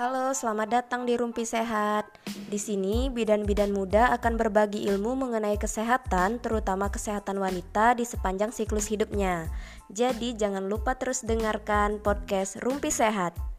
Halo, selamat datang di Rumpi Sehat. Di sini, bidan-bidan muda akan berbagi ilmu mengenai kesehatan, terutama kesehatan wanita di sepanjang siklus hidupnya. Jadi, jangan lupa terus dengarkan podcast Rumpi Sehat.